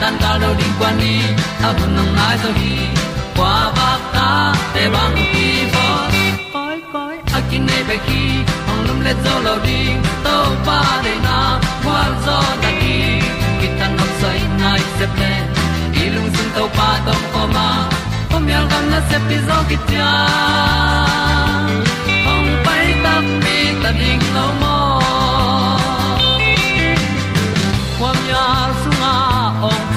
tan cao do đi qua đi, ta bu nang mai zo gi qua ba ta te bang ki bo koi koi a kin nei be ki ong lum le zo lo di to pa de na kwa zo ta ki ki tan nok sai nai se ple lung sun to pa tom ko ma. Pom yal gam na se pi zo ki tia ong pai ta mi ta ding lo mo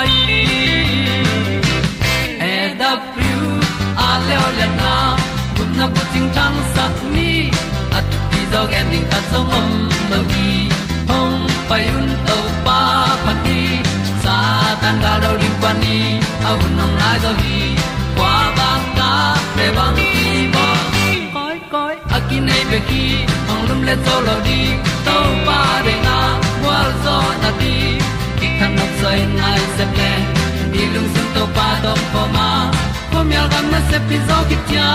mai e da thru a le o le na kun na ko ting tang sat ni at ti dog ending ta song om lo gi hong pai un to pa pa ti sa tan ga do ri pa ni au nong lai do gi kwa ba ta pe bang ki bo koi koi akin nei be ki ong lum le zo lo di to pa de na wa zo na ti kan nok sai nai se ple ni lung sun to pa do po ma po mi al gam na se pi zo ki tia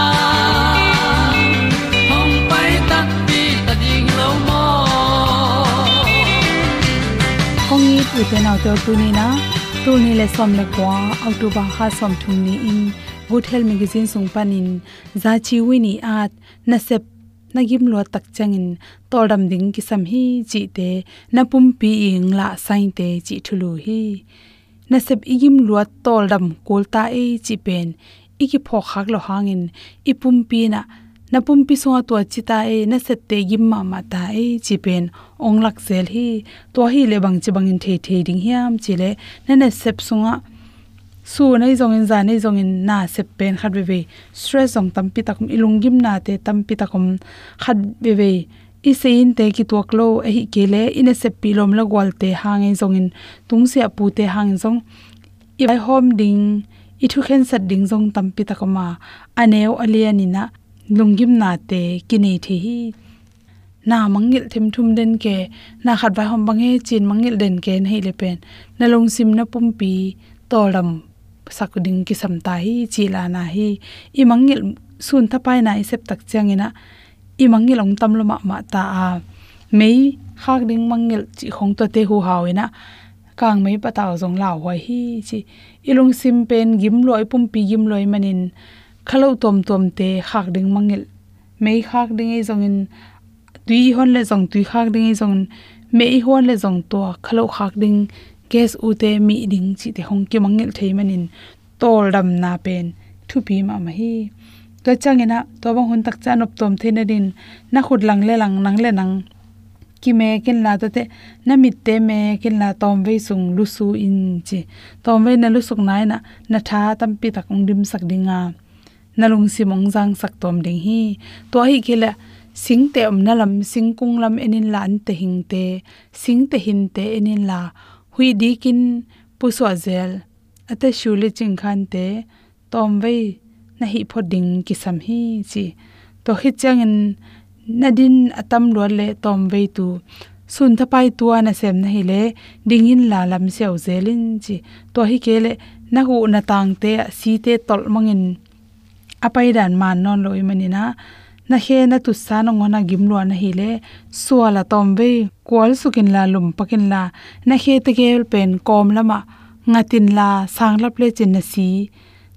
hong pai ta pi ta ding lo mo kong ni tu te nau te tu ni na tu ni le som le kwa october kha som thum ni in. Good health magazine sung panin za chi wi at na sep na gim lo tak changin tordam ding ki sam hi chi te na pum pi ing la sain te chi thulu hi. Na sep igim lo toldam kolta e chi pen iki pho khak lo hangin, ipum pi na na pum pi so to chita e na set te gim ma ma ta e chi pen ong lak sel hi to hi le bang chi bang in the the ding hiam chi le na na sep sunga su nei zong in za, nei zong in na sep pen khat ve ve. Stress zong tam pi takum ilung gim na te tam pi takum khat ve ve. I se in te ki tuak lo a hi ke le in a sep pi lom la gwal te hang ei zong in. Tung se pu te hang zong. I vai hom ding, i thu khen sat ding zong tam pi takama aneu alianina lungim na te kini the hi. Na mangil thim thum den ke, na khat vai hom bange chin mangil den ke nei le pen. Na long sim na pumpi tolam sakuding ki samta hi chila na hi i mangil sun thapai na isep tak changina i mangil ong tam loma ma ta a mei khak ding mangil chi khong to te hu hawina kang mei pataw zong law hoi hi chi ilung sim pen gim loi pum pi gim loi manin khalo tom tom te khak ding mangil mei khak ding ei zong in tui hon le zong tui khak ding ei zong mei hon le zong to khalo khak ding gas u te mi ding chi te hong ki mangel thei manin tol dam na pen thu pi ma ma hi. To changena to bang hun tak cha nop tom thena din, na khut lang le lang nang le nang. Ki me kin la ta te, na mit te me kin la tom ve sung lu su in chi. Tom ve na lu suk nai na na tha tam pi tak ong dim sak dinga na lung si mong jang sak tom ding hi. To hi khela sing te om na lam, sing kung lam enin la an te hing te, sing te hin te enin la hui di kin pu so zel. Ate shuli ching khan te, tom ve na hi phoding ki sam hi chi. To hi changin nadin atam lo le tom ve tu. Sun tha pai tu ana sem na hi le dingin la lam seo zelin chi. To hi ke le na hu na tang te si te tol mangin apai dan man non loi manina na he na tu sa no ngona gim lo na hi le suala tom ve kwal sukin la lum pakin la. Na he te gel pen kom lama ngatin la sang la ple chin na si.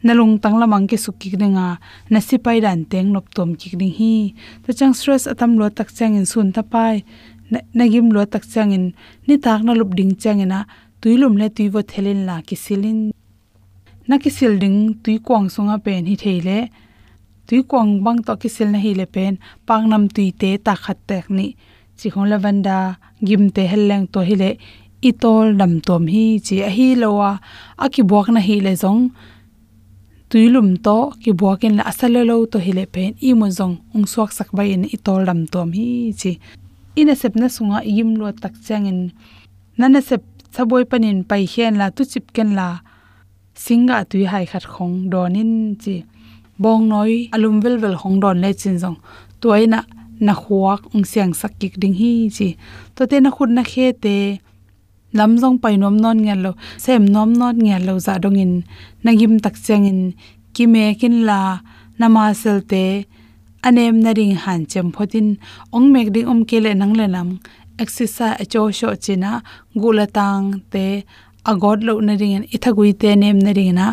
Na lung tang lamang nalung tangla mangke na si pai dan teng nop tom ki ding hi. Ta chang stress atam lo tak chang in sun ta pai. Na gim lo tak chang in, ni tak na lup ding chang ina tuilum le tuivo thelin la ki silin na ki sil ding tui kwang sunga pen hi theile tui kwang bang to ki sil na hi le pen pang nam tui te ta khat tek ni chi khong lavanda gim te helleng to hi le itol dam tom hi chi a hi lowa aki buak na hi le zong. Tuilum to ki buakin la asalelo to hile pen i mo zong ong suak sak bai in itol dam tom hi chi. Ina sep na sunga yim lo tak changin nana sep saboi panin pai hian la tu chip ken la singa tui hai khat khong donin chi bong noi, alum vel vel hong don le chin jong toina na khuak, ung siang sak kik ding hi chi. To te na khut na khe te lamjong painom non ngel lo, sem nom not ngel lo za dongin nagim tak changin ki me kin la nama selte anem na ring han chem photin ong mek ding om kele nang le nam. Exercise acho sho china gulatang te agod lo na ring ithagui te nem na ring na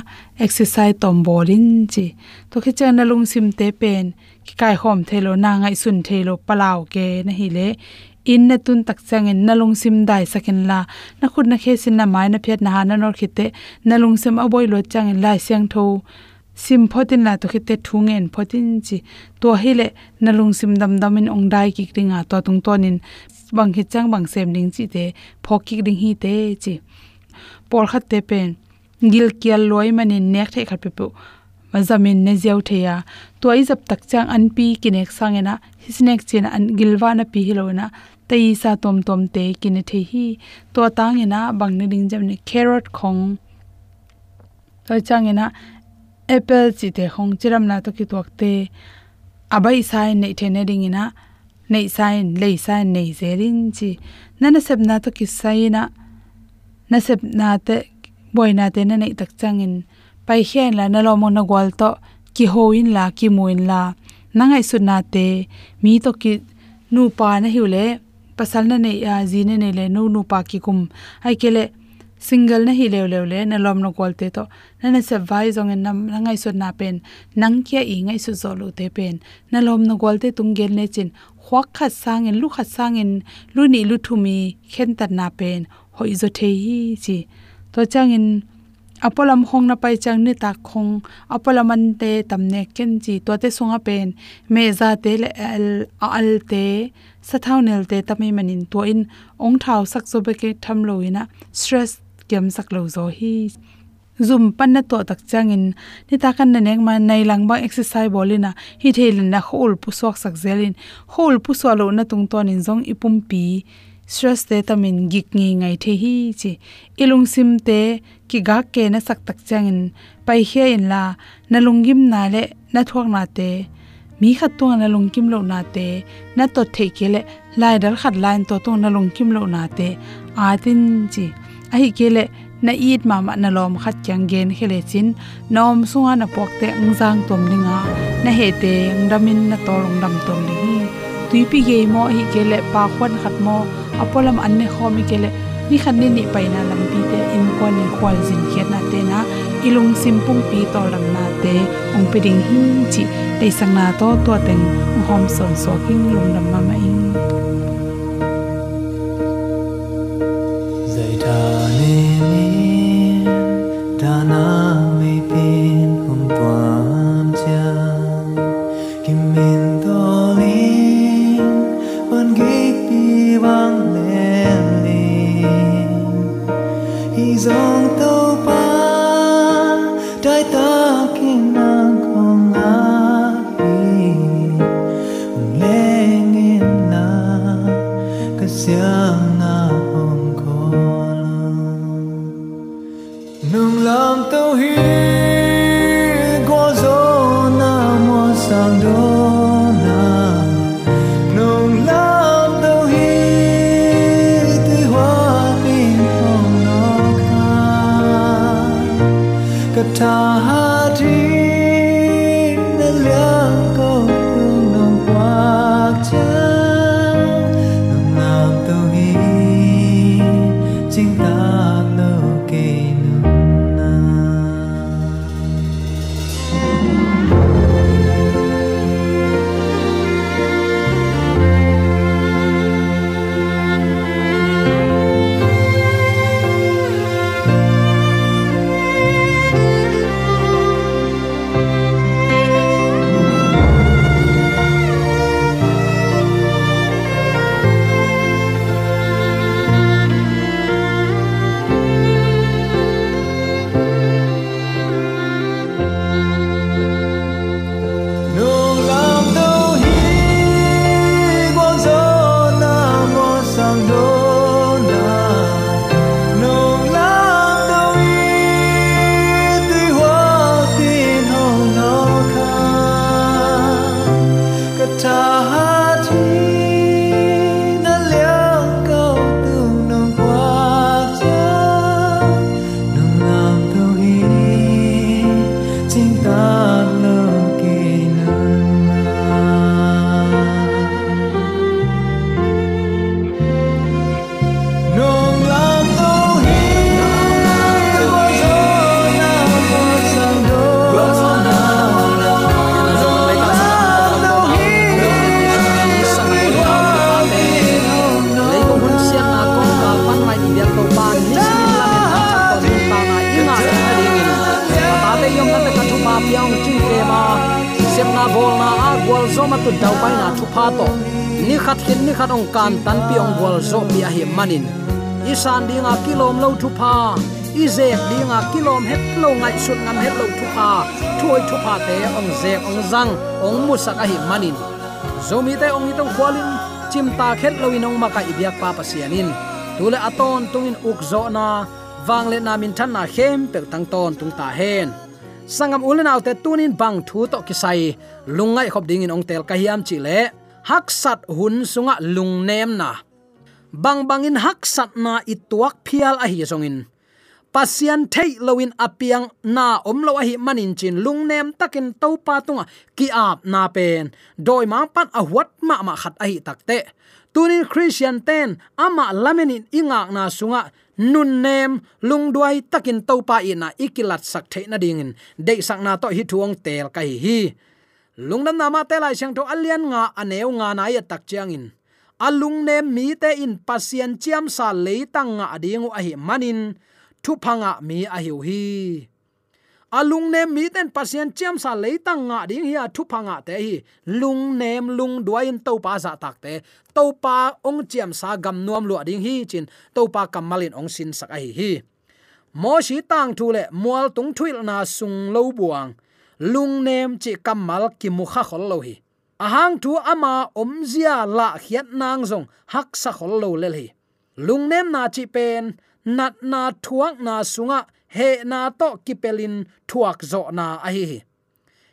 exercise tom bolin chi to khi chana lung sim te pen ki kai hom thelo na ngai sun thelo palaw ke na hi le in na tun tak chang in nalung sim dai sakin la. Na khut na khe sin na mai na phet na ha na nor khite nalung sim aboi lo chang in lai siang tho. Sim photin la to khite thungen photin chi to hile nalung sim dam dam in ong dai ki ringa to tung tonin bang hi chang bang sem ding chi te phok ki ring hi te chi por khat te pen gil kial loi mani nek the khat pe pu mazamin ne ziaw theya. To ai zap tak chang an pi kinek sangena hisnek chena an gilwa na pi hilona tei sa tom tom te kin the hi. To tang ina bang ne ding jam ne carrot khong. To chang ina apple chi te khong. Chiram na to ki tok te. Abai sai nei the ne ding ina nei sai lei sai, nei zerin chi. Nana sep na to ki sai na na sep na te boina te na nei tak chang in pai hian la na lo mo na gwal to, ki ho in la, ki mu in la. Nangai su na te, mi to ki nu pa na hiule pasal na nei a ji ne nei le nu nu pa ki kum. Ai ke le, single na hi le le le, na lom no gol te to. Na na se vai zong en nam na ngai su na pen. Nang kia i ngai su zo lu te pen. Na lom no gol te tung gel ne chin. Khwak khat sang en, lu khat sang en, lu ni lu thu mi, khen tat na pen hoi zo the hi chi. To chang in apolam khong na pai chang ni ta khong. Apolaman te tamne ken chi. To te sunga pen. Me za te le al al te. Sathaunel te tami manin. To in ong thau sak so be ke tham lo ina. Stress kem sak lo zo hi. Zum pan na to tak changin ni ta kan na nek ma nei lang ba exercise bolina hi thelin na hol pu sok sak zelin hol pu so lo na tung ton in zong ipum pi stress te tamin gik ngi ngai the hi chi. Ilung sim te ki ga ke na sak tak chang in. Pai he in la, na lungim na le, na thok na te. Mi khat tu na lungkim lo na te. Na to the ke le, lai dal khat lain to to na lungkim lo na te. A tin chi. A hi ke le, na it ma ma na lom khat kyang gen khele chin. Nom suwa na pok te ang jang tom dinga. Na he te, ngdamin na tolong dam tom ding tuipi ge mo, hi kele pa khwan khat mo. Apolam anne khomi kele. Ni khan ni ni paina lampi te in ko ni khwal jin khiat na te na. Ilung simpung pi to lam na te. Ong pe ding hi chi te sang na to to teng, hom son so king lung lam ma ma ing. Ong kan tan pi ong wal zo pi a hi manin. Isan dinga kilom lo thu pa izek dinga kilom het lo ngai sut ngam het lo thu pa thuai thu pa te ong zek ong zang ong musak a hi manin. Zomi te ong itong lin, chim ta khet ông inong maka ibyak pa pasianin tule aton tungin uk zo na wangle na min than na khem pe tang ton tung ta hen. Sangam ulen autte tunin bang thu to kisai. Lungai khop ding in ong tel kahiam chi le hak sat hun sunga lung nem na. Bang bangin hak sat na ituak phial a hi zongin pasian thei loin apiang na omlo a hi manin chin lung nem takin to pa tunga ki ap na pen. Doi ma pan a wat ma ma khat a hi takte tunin christian ten ama lamenin ingak na sunga nun nem lung duai takin to pa ina ikilat sak the na dingin. De sak na to hi thuang tel kai hi lungnam nama te lai sang to alian nga aneu nga na ya tak chiang in. Alung ne mi te in pasien chiam sa leitang nga adingu a hi manin thu phanga mi a hiu hi. Alung ne mi ten pasien chiam sa leitang nga ding hi thu phanga te hi. Lung nem lung duain to pa za tak te. To pa ong chiam sa gam nuam lu ading hi chin. To pa kamalin ong sin sak a hi hi. Mo shi tang thu le mual tung thuil na sung lo buang lung nem chi kamal ki mukha khol lo hi. Ahang thu ama omzia la khiat nang zong, hak sa khol lo le hi. Lung nem na chi pen, nat na thuak na sunga, he na to kipelin thuak zo na a hi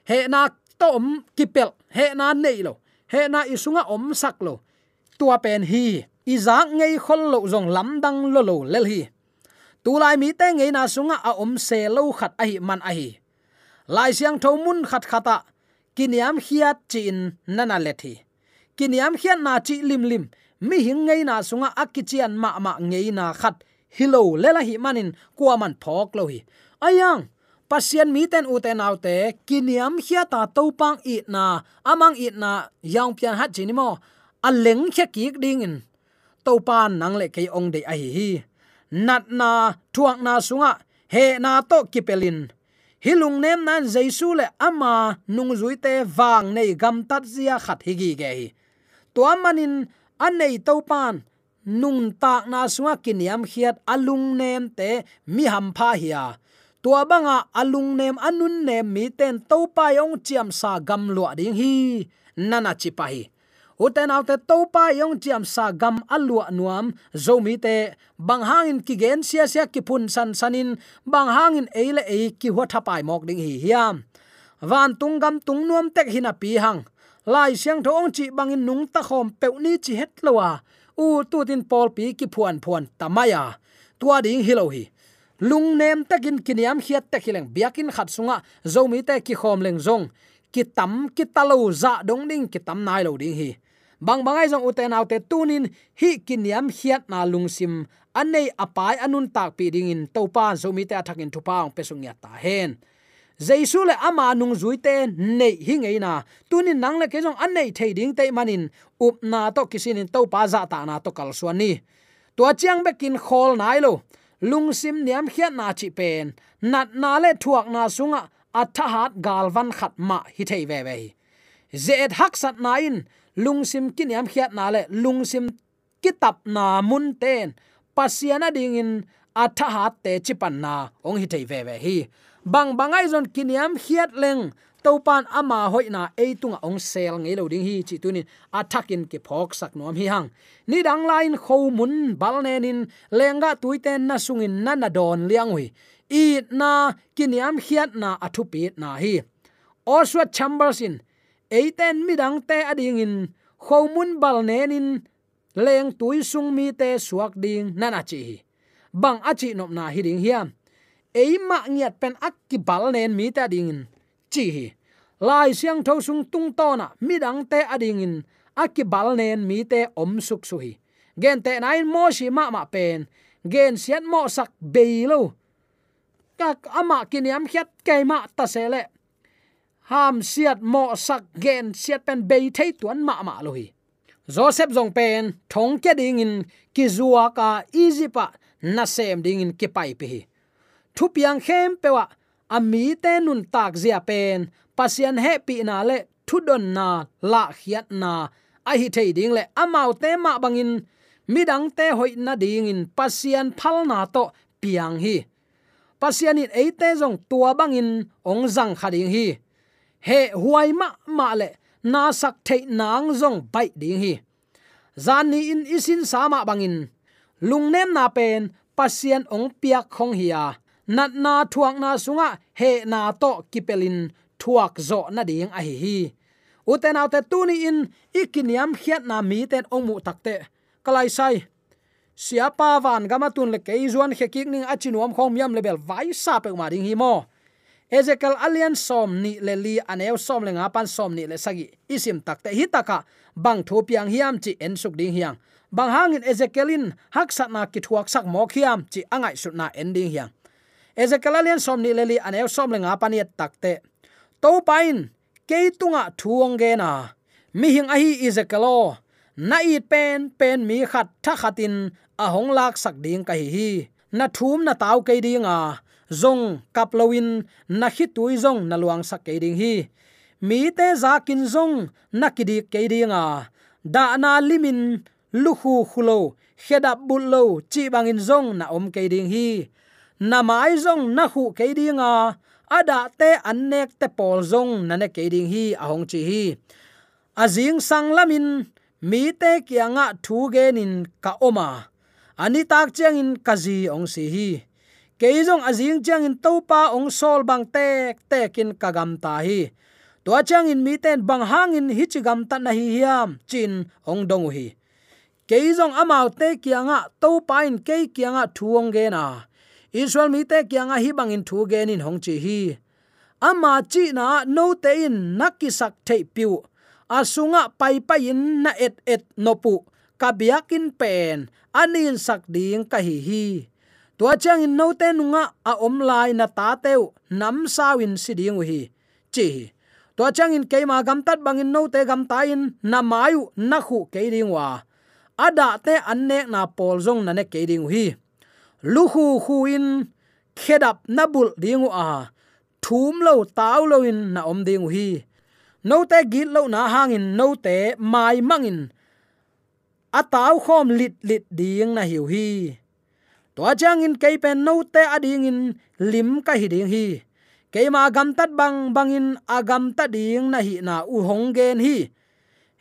he na to om kipel he na nei lo, he na isunga om sak lo. Tua pen hi izak ngei khol lo zong lam dang lo lo lel hi. Tulai mi te ngei na sunga a om se lo khat a hi man a hi lai siang tho mun khat khata ah. kiniam hiat chin nana lethi kiniam hiat na chi lim lim. Mi hing ngei na sunga akichian ma ma ngei na khat. Hilo lela hi manin kwa man phok lo hi. Ayang, pasien mi ten u ten autte kiniam hia ta to pang i na, amang i na, yang pian hat chini mo. A leng khe ki ding in. To pan nang le ke ong de a hi hi. Nat na, thuak na sunga, he na to kipelin hilung nem nan jaisu le ama nung zui te wang nei gam tat zia khat higi ge hi. To manin anei to pan nung tak na sunga kiniam khiat alung nem te mi ham pha hiya tua banga alung nem anun nem mi ten to pa yong chiam sa gam lo ding hi. Nana chi pa hi uten autte to pa yong chiam sa gam alua nuam zo mi te, bang hangin ki gen sia sia ki pun san sanin, bang hangin eile e ki ho thapai mok ding hi hiam. Van tung gam tung nuam tek hina pi hang. Lai siang thong chi bangin nung ta khom peu ni chi het lowa. U tu tin pol pi ki phuan phuan tamaya. Tua ding hilo hi. Lung nem takin kiniam khiat te khileng biakin khat sunga. Zomi te ki khom leng zong. Ki tam ki talo za dong ding ki tam nai lo ding hi bang bangai jong uten autte tunin hi kiniam hiat na lungsim anei apai anun tak pi ding in topa zomi te athakin thupang pesung ya ta hen. Jaisu le ama nung zui te nei hi na. Tunin nang le ke jong anei thei ding te manin. Up na to kisin in topa za ta na to kal suani tua chiang bekin khol nai lo. Lungsim niam khiat na chi pen. Nat na le thuak na sunga athahat galvan khatma hi thei ve ve zet hak sat na lungsim kiniam khiat na le, lungsim kitap na mun ten. Pasiana ding in athahat te chipan na. Ong hi thei ve ve hi. Bang bangai zon kiniam khiat leng. Topan ama hoina eitunga ong sel ngei lo ding hi. Chi tunin attackin ke phok sak nom hi hang. Ni dang line kho mun balnenin lenga tuiten na sungin na na don liang hui. I na kiniam khiat na athu pi na hi. Oswa chambers in eiten midang te ading in khomun bal nenin leng tui sung mi te suak ding nana chi. Bang achi nop na hi ding hiam eima ngiat pen akki balnen mi ta ding in. Chi hi, lai siang tho sung tung to na midang te ading in akki bal nen mi te om suk su hi. Gen te nai mo shi ma ma pen, gen sian mo sak be lo. Kak ama kiniam khat kai ma ta se le ham siat mo sak gen siat pen be thei tuan ma ma lo hi. Joseph jong pen, thong ke ding in ki zuwa ka easy pa, na sem ding in ki pai pe hi. Thu piang khem pewa ami te nun tak zia pen, pasian pi na le thu don na, la khiat na, a hi thei ding le amau te ma bangin midang te hoi na ding in pasian phal na to piang hi. Pasian in eite jong tua bangin ong zang khading hi he huai ma ma le, na sak thei nang zong bai ding hi. Zan ni in isin sama bangin. Lungnem na pen, pasien ong piak khong hiya nat na thuak na sunga, he na to kipelin, thuak zo na ding a hi hi. Uten autte tuni in, ikiniam khiat na mi ten omu takte kalai sai. Siapa van gamatun le keizuan zuan ning achinuam khom yam level vai sa pe ma ding hi mo ezekiel alian som ni le li aneu som lenga pan som ni le sagi. Isim takte hi taka. Bang tho piang hiam chi en suk ding hiang bang hangin ezekielin, hak sat na ki thuak sak mok khiam chi angai sut na ending hiang ezekiel alian som ni le li aneu som lenga pan yet takte to pain ke tunga thuang ge na. Mi hing a hi ezekielo na i pen pen mi khat tha khatin, a hong lak sak ding ka hi hi. Na thum na taw ke ding a zong kaplowin na hi tui zong na luang sak ke ding hi. Mi te za kin zong na kidi ke ding a. Da na limin lu luhu khulo khedap bullo chi bangin zong na om ke ding hi. Na mai zong na khu ke ding a. Ada te annek te pol zong nane ke ding hi ahong chi hi. Azing sang lamin, mi te kianga thu genin ka oma. Ani tak chang in kazi ong si hi keizong azing chang in topa ong sol bang tek tekin kagam ta hi. To chang in mi ten bang hangin hi chigam ta na hi hiam, chin ong dong hi. Keizong amau te kianga topa in ke kianga thuong ge na. Israel mi te kianga hi bangin thu gen in hong chi hi. Ama chi na no te in nakisak te piu. Asunga pai pai in na et et nopu kabiakin pen anin sak ding ka hi hi tua chang in no te nunga a om lai na ta teu nam sawin siding hi chi tua chang in keima gam tat bangin no te gam ta in na mayu na khu ke ding wa. Ada te anne na pol zong na ne ke ding hi lu khu khu in khedap na bul ding a. Thum lo taw lo in na om ding hi no te git lo na hangin no te mai mang in. A ataw khom lit lit ding na hiu hi to chang in kai pen no te ading in, lim ka hi ding hi. Keima gam tat bang bangin agam ta ding na hi na u hong gen hi.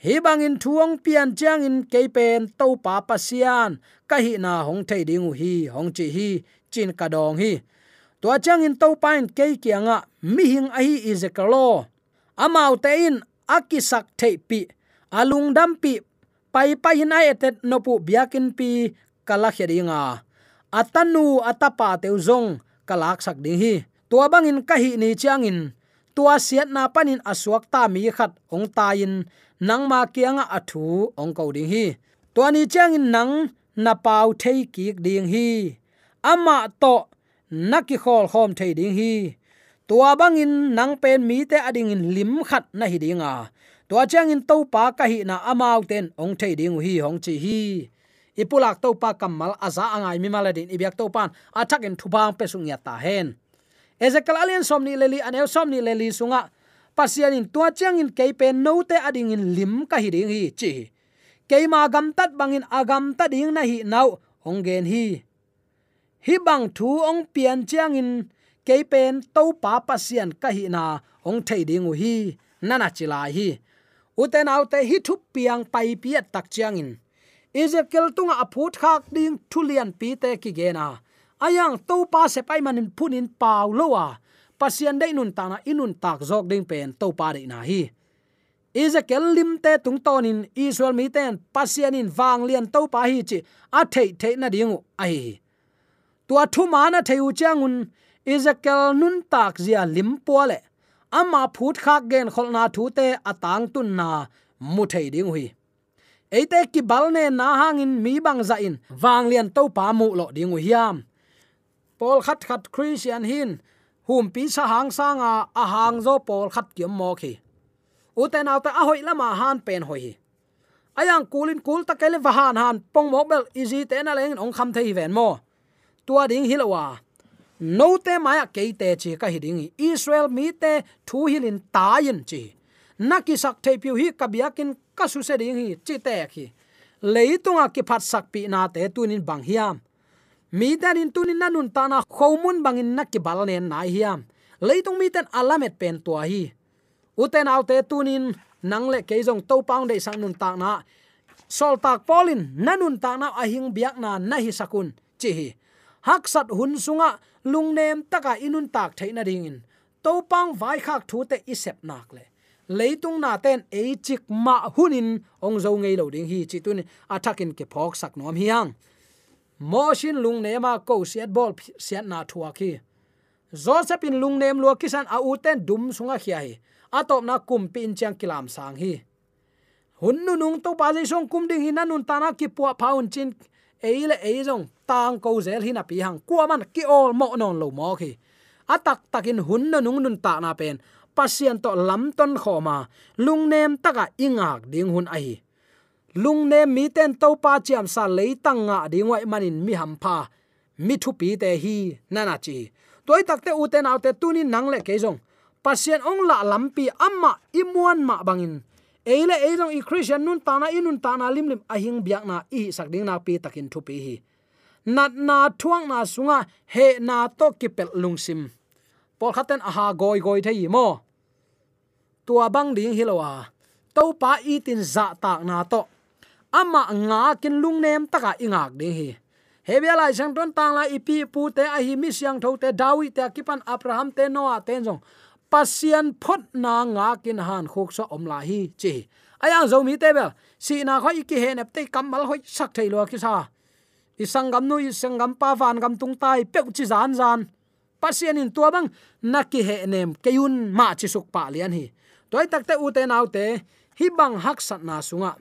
Hi bangin thuang pian chang in ke pen to pa pasian ka hi na hong thei ding hi, hong chi hi, chin ka dong hi. To chang in to pain ke kianga mi hing a hi izekalo amau te in akisak thei pi alung dam pi, pai pai hin ai etet no pu biakin pi kala khedinga atanu atapa teu zong kalak sak ding hi. Tua bangin kahi ni changin tua siat na panin asuak ta mi khat ong ta in nang ma kianga athu ong ko ding hi. Tua ni changin nang, na pau thei ki ding hi. Ama to naki khol khom thei ding hi. Tua bangin nang pen mi te ading in lim khat na hi dinga tua changin to pa kahi na amau ten ong thei ding hi hong chi hi ipulak to pa kamal aza angai mi maladin ibyak to pan athak in thubang pesung ya ta hen. Ezekiel alien somni leli anel somni leli sunga. Pasian in tua chang in keipe no te ading in lim ka hi ding hi. Chi keima gam tat bangin agam ta ding na hi nau, ongen hi. Hi bang thu ong pian chang in keipen to pa pasian ka hi na, ong thei ding hi, nana chila hi. Uten autte hi thu piang pai piat tak chang in ezekiel tunga aphut khak ding thulian pi te ki gena. Ayang to pa se pai manin phunin paw lowa. Pasian dei nun tana inun tak jok ding pen to pa de na hi. Ezekiel lim te tung tonin israel mi ten pasian in wang lian to pa hi chi a thei thei na dingu ai tua thu mana theu changun ezekiel nun tak zia lim pole ama phut khak gen kholna thu te atang tun na mu thei ding hui eite ki balne na hangin mi bang za in. Wang lian to pa mu lo ding hiam. Pol khat khat christian hin. Hum pi sa hang sanga a hang zo pol khat kiam mo khi. Uten auta a hoi lama han pen hoi ayang kulin kul ta kele wahan han. Pong mo bel easy te na leng ong kham thei ven mo. Tua ding hilawa no te maya ke te chi ka hiding israel mi te thu hilin tayin chi naki sak thei piu hi kabiakin kasu se ding hi chi te khi. Leitunga ki phat sak pi na te tunin bang hiam. Mi tan in tunin nanun ta na khomun bangin na ki bal nen na hiam. Leitung mi tan alamet pen to hi. Uten autte tunin nang le ke jong to paung de sang nun ta na. Sol tak polin nanun ta na ahing biak na na hi sakun chi hi. Hak sat hun sunga lungnem taka inun tak theina ding in. To pang vai khak thu te isep nak le leitung na ten e chik ma hunin ong zo ngei lo ding hi chi tun athakin ke phok sak nom hiang. Mo lung ne ma ko siat bol siat na thua khi. Joseph in lung nem lua kisan a u dum sunga khia hi. Atop na kum pin chang kilam sang hi. Hun nu nung to pa jai song kum ding hi nun ta na ki pu phaun chin eile eizong tang ko zel hina pi hang. Kwa man ki ol mo non lo mo khi. Atak takin hun nu nung nun ta na pen pasien to lam ton khoma lungnem taka ingak ding hun ai lungnem mi ten to pa chiam sa leitang nga ding wai manin mi ham pha, mi thu pi te hi nana chi. Toy takte uten autte tunin nang le ke jong pasien ong la lampi amma imuan ma bangin. Eile eilong i christian nun tana inun tana lim lim ahing biak na i sakding na pi takin thu pi hi. Nat na thuang na sunga, he na to kipel lungsim pol khaten aha, goi goi thei mo tua bang ding hilowa à. to pa itin tin dạ za tak na to. Ama nga kin lung nem taka ingak ding hi. Hebia lai sang ton tang la ipi pu te a hi mi siang tho te dawi te kipan abraham te noah ten jong pasian phot na nga kin han khok so om la hi, chi ayang zo mi te bel si na khoi ki he nep te kamal hoi sak thei lo ki sa. Isangam nu isangam pa van gam tung tai pek chi zan zan pasian in tua bang naki he nem keun ma chi suk pa lian hi. Toy takte u te nau te hi bang hak sat na sunga.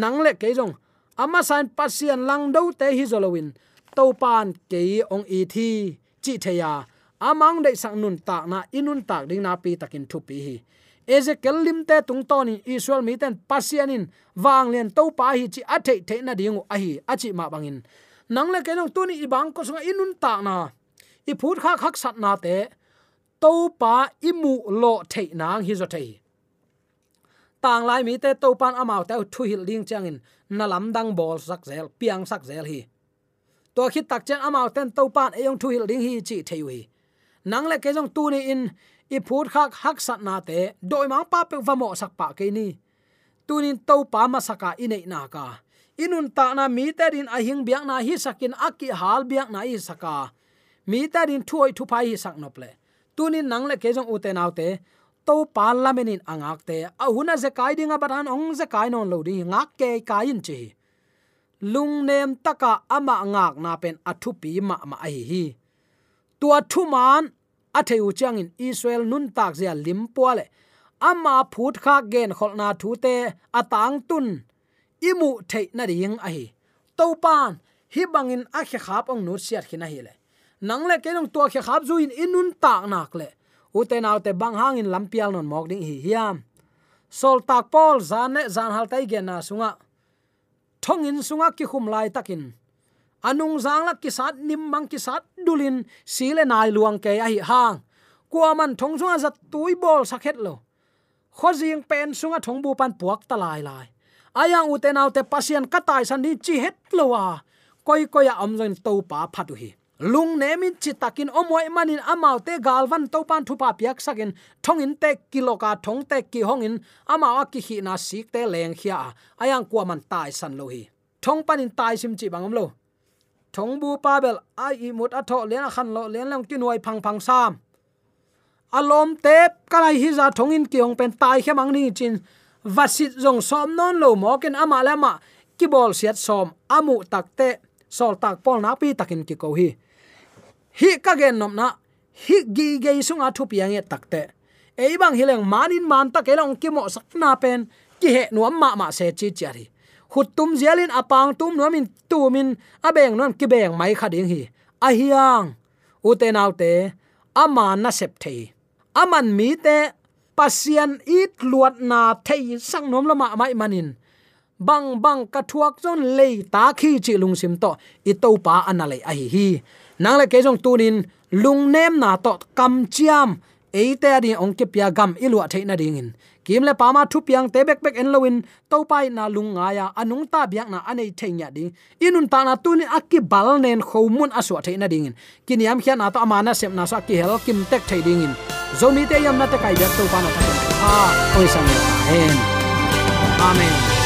Nang le ke jong ama san pasian lang do te hi zolowin to pan ke ong i thi chi theya amang de sang nun tak na, inun tak ding na pi takin thu pi hi. Ezekiel lim te tung ton in israel mi ten pasian in wang len to pa hi chi a the na ding a hi, a ma bangin. Nang le ke jong tu ni ibang ko sunga inun tak na i phut kha khak sat na te to pa imu lo the nang hi zo thei. Tang lai mi te to pan amao te thu hil ding changin na lam dang bol sak zel, piang sak zel hi. To khit tak chen amao ten to pan e yong thu hil ding hi chi thei wi nang le ke jong tu ni in, i phut khak hak sat na te, doi mang pa pe va mo sak pa ke ni. Tunin to pa ma saka inei na ka. Inun ta na mi te din a hing biak na hi sakin aki hal biak na i saka mi ta din thuoi thu phai hi sak nop le tunin nang le ke jong u te nau te to pan lamenin angak te a huna ze kai dinga badan ong ze kai non lo di ngak ke kai in chi. Lung nem taka ama ngak na pen athu pi ma ma ai hi tua thu man a theu chang in israel nun tak zia lim le. Ama phut kha gen khol na thu te atang tun. Imu thei na ring a hi. To pan, hi bangin a khe khap ong nu siat khina hi le nang le ke long tua khe khap zu in inun tak nak le. U te naw te bang hang in lampial non mok ding hi hiam. Sol tak pol zan ne zan hal tai gen na sunga. Thong in sunga ki khum lai takin. Anung zang lak ki sat nim mang ki sat dulin. Sile nai luang ke ai hang. Kwa man thong sunga zat tui bol sakhet lo. Khojing pen sunga thong bu pan puak ta lai lai. Ayang u te naw te pasien katai san ni chi het lo wa koi koi am zon to pa phatu hi lung nemin chitakin omoi manin amaute galvan to pan thupa piak sakin, thongin te kiloka thong te ki hongin amawa ki hi na sik te leng khia ayang kwa man tai san lo hi. Thong panin tai sim chi bangam lo. Thong bu pabel ai i mut atho len khan lo len lang ki nuai phang phang sam. Alom te kalai hi za thongin ki hong pen tai khe mang ni chin. Vasit jong som non lo mo ken ama lama ki bol siat som amu takte sol tak pol na pi takin ki ko hi hi ka gen nom na, hi gi ge sunga thu piang e takte. E bang hileng manin man ta kelong ki mo sak na pen, ki he nuam ma ma se chi chari khut tum zialin apang tum nuamin tumin, abeng non ki beng mai khading hi. A hiang u te nau te ama na sep thei. Aman mi te pasian it luat na thei sang nom lama mai manin. Bang bang ka thuak zon lei ta khi chi lung sim to, i to pa anale a hi hi nang le ke jong tunin lung nem na to kam chiam. Eite adi ong ke pia gam ilu a theina dingin kim le pama thu piang te bek bek en loin to pai na lung nga ya, anung ta biak na anei theinya ding. Inun ta na tuni akki bal nen khomun aswa theina dingin kin yam khian na to amana sem na sa ki hel kim tek thei dingin zomi te yam na te kai bek to pa na ta ha, oi sam amen. Amen.